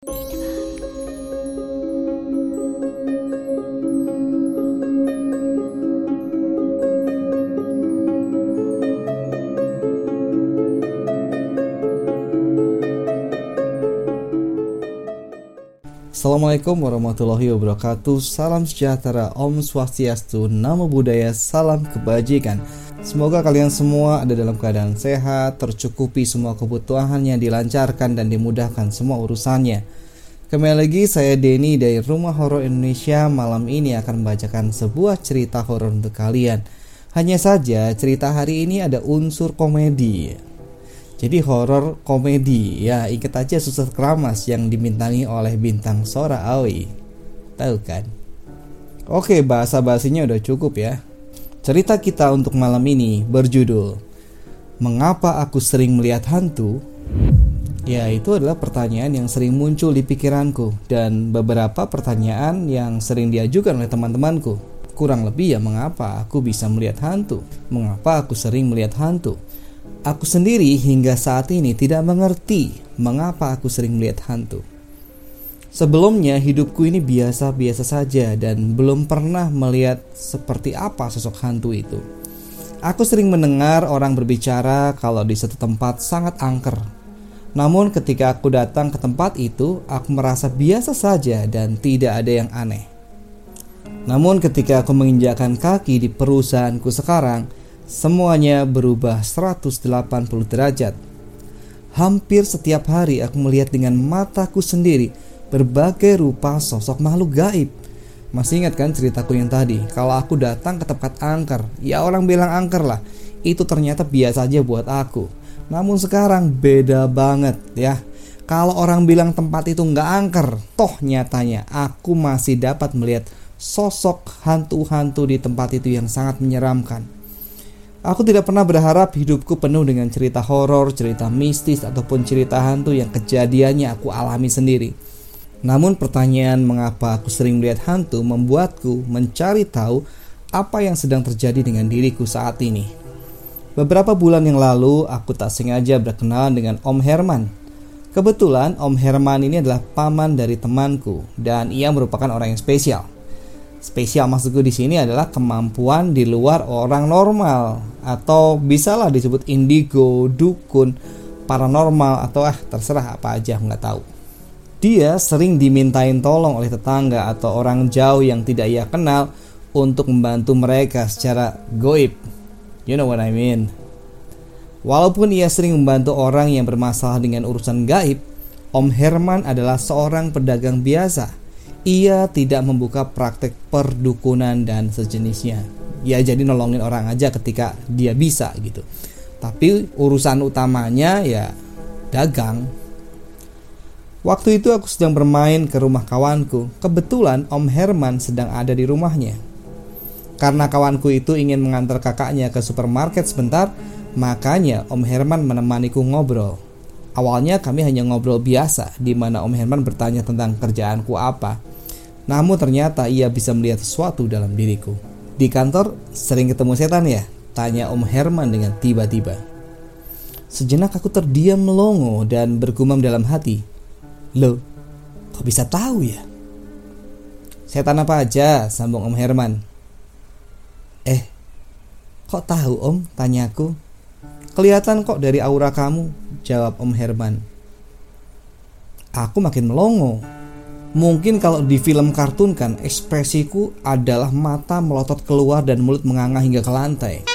Assalamualaikum warahmatullahi wabarakatuh. Salam sejahtera, Om Swastiastu, Namo Buddhaya, Salam Kebajikan Semoga kalian semua ada dalam keadaan sehat, tercukupi semua kebutuhannya, dilancarkan dan dimudahkan semua urusannya Kembali lagi saya Denny dari Rumah Horor Indonesia Malam ini akan membacakan sebuah cerita horor untuk kalian Hanya saja cerita hari ini ada unsur komedi jadi horor komedi ya inget aja susah keramas yang dimintangi oleh bintang Sora Aoi. Tahu kan? Oke bahasa basinya udah cukup ya. Cerita kita untuk malam ini berjudul Mengapa aku sering melihat hantu? Ya itu adalah pertanyaan yang sering muncul di pikiranku dan beberapa pertanyaan yang sering diajukan oleh teman-temanku. Kurang lebih ya mengapa aku bisa melihat hantu? Mengapa aku sering melihat hantu? Aku sendiri hingga saat ini tidak mengerti mengapa aku sering melihat hantu. Sebelumnya hidupku ini biasa-biasa saja dan belum pernah melihat seperti apa sosok hantu itu. Aku sering mendengar orang berbicara kalau di satu tempat sangat angker. Namun ketika aku datang ke tempat itu, aku merasa biasa saja dan tidak ada yang aneh. Namun ketika aku menginjakkan kaki di perusahaanku sekarang, Semuanya berubah 180 derajat. Hampir setiap hari aku melihat dengan mataku sendiri berbagai rupa sosok makhluk gaib. Masih ingat kan ceritaku yang tadi? Kalau aku datang ke tempat angker, ya orang bilang angker lah. Itu ternyata biasa aja buat aku. Namun sekarang beda banget ya. Kalau orang bilang tempat itu nggak angker, toh nyatanya aku masih dapat melihat sosok hantu-hantu di tempat itu yang sangat menyeramkan. Aku tidak pernah berharap hidupku penuh dengan cerita horor, cerita mistis, ataupun cerita hantu yang kejadiannya aku alami sendiri. Namun pertanyaan mengapa aku sering melihat hantu membuatku mencari tahu apa yang sedang terjadi dengan diriku saat ini. Beberapa bulan yang lalu aku tak sengaja berkenalan dengan Om Herman. Kebetulan Om Herman ini adalah paman dari temanku dan ia merupakan orang yang spesial. Spesial maksudku di sini adalah kemampuan di luar orang normal atau bisalah disebut indigo, dukun, paranormal atau ah terserah apa aja nggak tahu. Dia sering dimintain tolong oleh tetangga atau orang jauh yang tidak ia kenal untuk membantu mereka secara goib. You know what I mean? Walaupun ia sering membantu orang yang bermasalah dengan urusan gaib, Om Herman adalah seorang pedagang biasa ia tidak membuka praktek perdukunan dan sejenisnya. Ya jadi nolongin orang aja ketika dia bisa gitu. Tapi urusan utamanya ya dagang. Waktu itu aku sedang bermain ke rumah kawanku. Kebetulan Om Herman sedang ada di rumahnya. Karena kawanku itu ingin mengantar kakaknya ke supermarket sebentar, makanya Om Herman menemaniku ngobrol. Awalnya kami hanya ngobrol biasa, di mana Om Herman bertanya tentang kerjaanku apa. Namun ternyata ia bisa melihat sesuatu dalam diriku. Di kantor sering ketemu setan ya? Tanya Om Herman dengan tiba-tiba. Sejenak aku terdiam melongo dan bergumam dalam hati. Loh, kok bisa tahu ya? Setan apa aja? Sambung Om Herman. Eh, kok tahu Om? Tanyaku. Kelihatan kok dari aura kamu, jawab Om Herman. Aku makin melongo Mungkin kalau di film kartun kan ekspresiku adalah mata melotot keluar dan mulut menganga hingga ke lantai.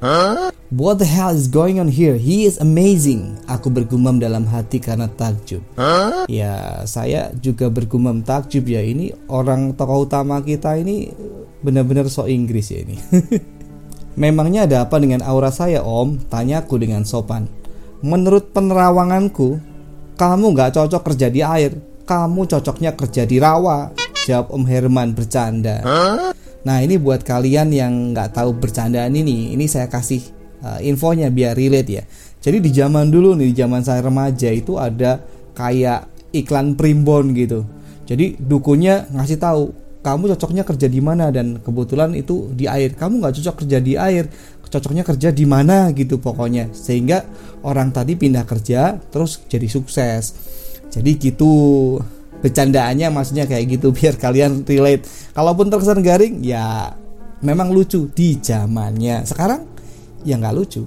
Huh? What the hell is going on here? He is amazing. Aku bergumam dalam hati karena takjub. Huh? Ya, saya juga bergumam takjub ya. Ini orang tokoh utama kita ini benar-benar so Inggris ya ini. Memangnya ada apa dengan aura saya om? Tanyaku dengan sopan. Menurut penerawanganku, kamu gak cocok kerja di air kamu cocoknya kerja di rawa jawab Om Herman bercanda nah ini buat kalian yang nggak tahu bercandaan ini ini saya kasih uh, infonya biar relate ya. Jadi di zaman dulu nih di zaman saya remaja itu ada kayak iklan primbon gitu. Jadi dukunya ngasih tahu kamu cocoknya kerja di mana? Dan kebetulan itu di air. Kamu nggak cocok kerja di air cocoknya kerja di mana? gitu pokoknya. Sehingga orang tadi pindah kerja terus jadi sukses. Jadi gitu bercandaannya maksudnya kayak gitu biar kalian relate. Kalaupun terkesan garing ya memang lucu di zamannya. Sekarang ya nggak lucu.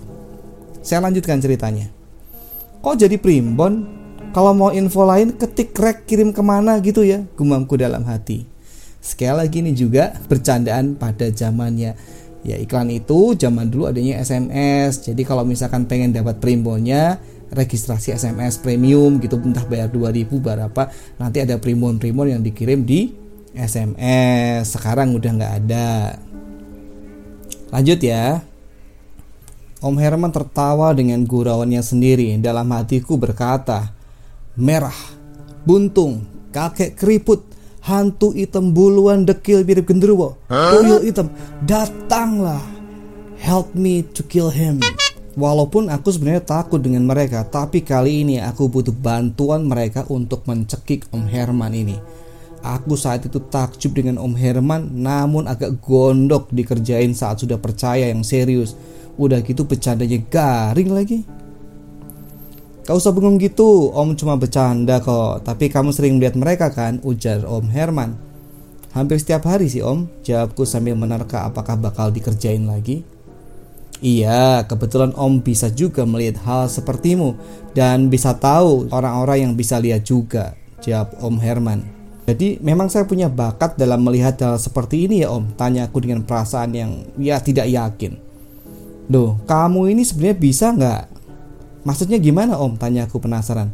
Saya lanjutkan ceritanya. Kok jadi primbon? Kalau mau info lain ketik rek kirim ke mana gitu ya Gumamku dalam hati Sekali lagi ini juga bercandaan pada zamannya Ya iklan itu zaman dulu adanya SMS Jadi kalau misalkan pengen dapat primbonnya registrasi SMS premium gitu entah bayar 2000 berapa nanti ada primbon-primbon yang dikirim di SMS sekarang udah nggak ada. Lanjut ya. Om Herman tertawa dengan gurauannya sendiri. Dalam hatiku berkata merah, buntung, kakek keriput, hantu hitam buluan dekil mirip genderuwo, tuyul hitam, datanglah, help me to kill him. Walaupun aku sebenarnya takut dengan mereka, tapi kali ini aku butuh bantuan mereka untuk mencekik Om Herman ini. Aku saat itu takjub dengan Om Herman, namun agak gondok dikerjain saat sudah percaya yang serius. Udah gitu bercandanya garing lagi. Kau usah bengong gitu, Om cuma bercanda kok. Tapi kamu sering melihat mereka kan? Ujar Om Herman. Hampir setiap hari sih Om, jawabku sambil menerka apakah bakal dikerjain lagi. Iya, kebetulan Om bisa juga melihat hal sepertimu dan bisa tahu orang-orang yang bisa lihat juga, jawab Om Herman. Jadi memang saya punya bakat dalam melihat hal seperti ini ya Om, tanya aku dengan perasaan yang ya tidak yakin. Duh, kamu ini sebenarnya bisa nggak Maksudnya gimana om? Tanya aku penasaran.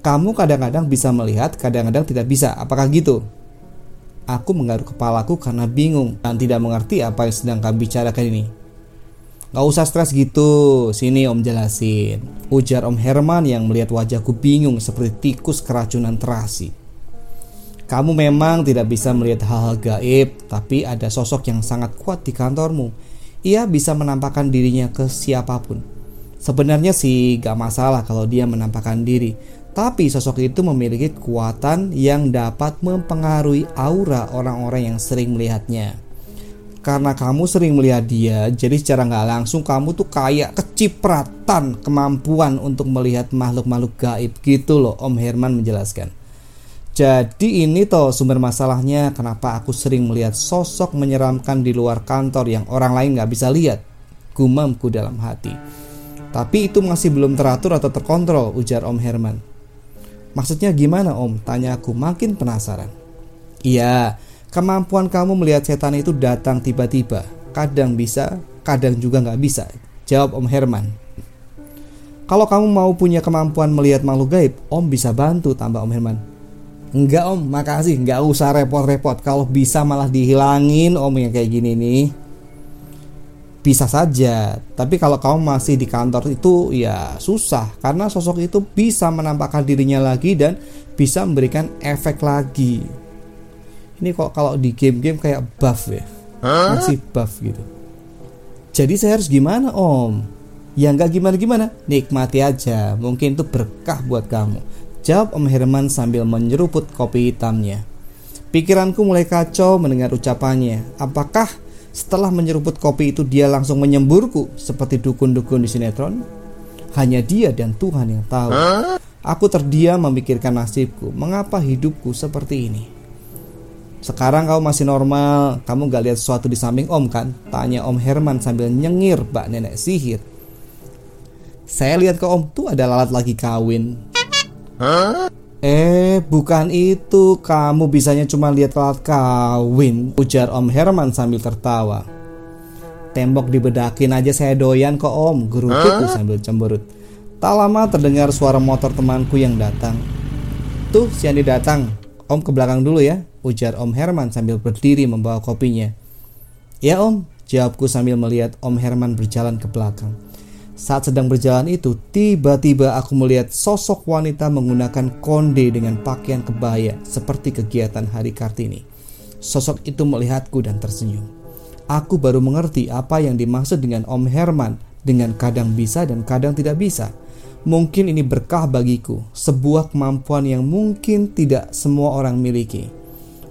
Kamu kadang-kadang bisa melihat, kadang-kadang tidak bisa. Apakah gitu? Aku menggaruk kepalaku karena bingung dan tidak mengerti apa yang sedang kami bicarakan ini. Gak usah stres gitu, sini om jelasin. Ujar om Herman yang melihat wajahku bingung seperti tikus keracunan terasi. Kamu memang tidak bisa melihat hal-hal gaib, tapi ada sosok yang sangat kuat di kantormu. Ia bisa menampakkan dirinya ke siapa pun. Sebenarnya sih gak masalah kalau dia menampakkan diri, tapi sosok itu memiliki kekuatan yang dapat mempengaruhi aura orang-orang yang sering melihatnya. Karena kamu sering melihat dia, jadi secara nggak langsung kamu tuh kayak kecipratan kemampuan untuk melihat makhluk-makhluk gaib gitu loh Om Herman menjelaskan. Jadi ini toh sumber masalahnya kenapa aku sering melihat sosok menyeramkan di luar kantor yang orang lain nggak bisa lihat. Gumamku dalam hati. Tapi itu masih belum teratur atau terkontrol, ujar Om Herman. Maksudnya gimana Om? Tanya aku makin penasaran. Iya, kemampuan kamu melihat setan itu datang tiba-tiba. Kadang bisa, kadang juga nggak bisa. Jawab Om Herman. Kalau kamu mau punya kemampuan melihat makhluk gaib, Om bisa bantu, tambah Om Herman. Enggak Om, makasih, nggak usah repot-repot. Kalau bisa malah dihilangin Om yang kayak gini nih bisa saja, tapi kalau kamu masih di kantor itu ya susah karena sosok itu bisa menampakkan dirinya lagi dan bisa memberikan efek lagi. Ini kok kalau di game-game kayak buff ya, masih buff gitu. Jadi saya harus gimana om? Ya nggak gimana-gimana, nikmati aja. Mungkin itu berkah buat kamu. Jawab Om Herman sambil menyeruput kopi hitamnya. Pikiranku mulai kacau mendengar ucapannya. Apakah setelah menyeruput kopi itu dia langsung menyemburku seperti dukun-dukun di sinetron. Hanya dia dan Tuhan yang tahu. Aku terdiam memikirkan nasibku. Mengapa hidupku seperti ini? Sekarang kau masih normal, kamu gak lihat sesuatu di samping om kan? Tanya om Herman sambil nyengir bak nenek sihir. Saya lihat ke om tuh ada lalat lagi kawin. Eh, bukan itu. Kamu bisanya cuma lihat lalat kawin. Ujar Om Herman sambil tertawa. Tembok dibedakin aja saya doyan kok om. Gerutuku sambil cemberut. Tak lama terdengar suara motor temanku yang datang. Tuh, si Andi datang. Om ke belakang dulu ya. Ujar Om Herman sambil berdiri membawa kopinya. Ya om, jawabku sambil melihat Om Herman berjalan ke belakang. Saat sedang berjalan itu, tiba-tiba aku melihat sosok wanita menggunakan konde dengan pakaian kebaya seperti kegiatan Hari Kartini. Sosok itu melihatku dan tersenyum. Aku baru mengerti apa yang dimaksud dengan Om Herman dengan kadang bisa dan kadang tidak bisa. Mungkin ini berkah bagiku, sebuah kemampuan yang mungkin tidak semua orang miliki.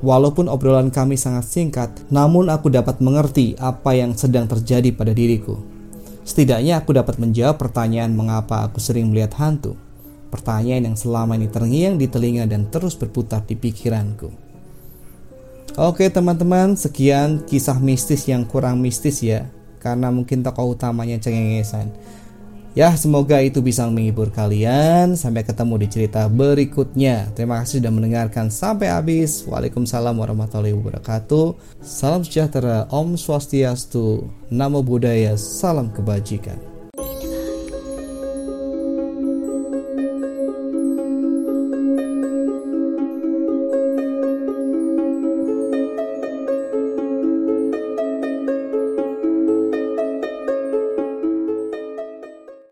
Walaupun obrolan kami sangat singkat, namun aku dapat mengerti apa yang sedang terjadi pada diriku. Setidaknya aku dapat menjawab pertanyaan mengapa aku sering melihat hantu. pertanyaan yang selama ini terngiang di telinga dan terus berputar di pikiranku. Oke teman-teman, sekian kisah mistis yang kurang mistis ya, karena mungkin tokoh utamanya cengengesan. Ya, semoga itu bisa menghibur kalian. Sampai ketemu di cerita berikutnya. Terima kasih sudah mendengarkan sampai habis. Waalaikumsalam warahmatullahi wabarakatuh. Salam sejahtera, Om Swastiastu, Namo Buddhaya, salam kebajikan.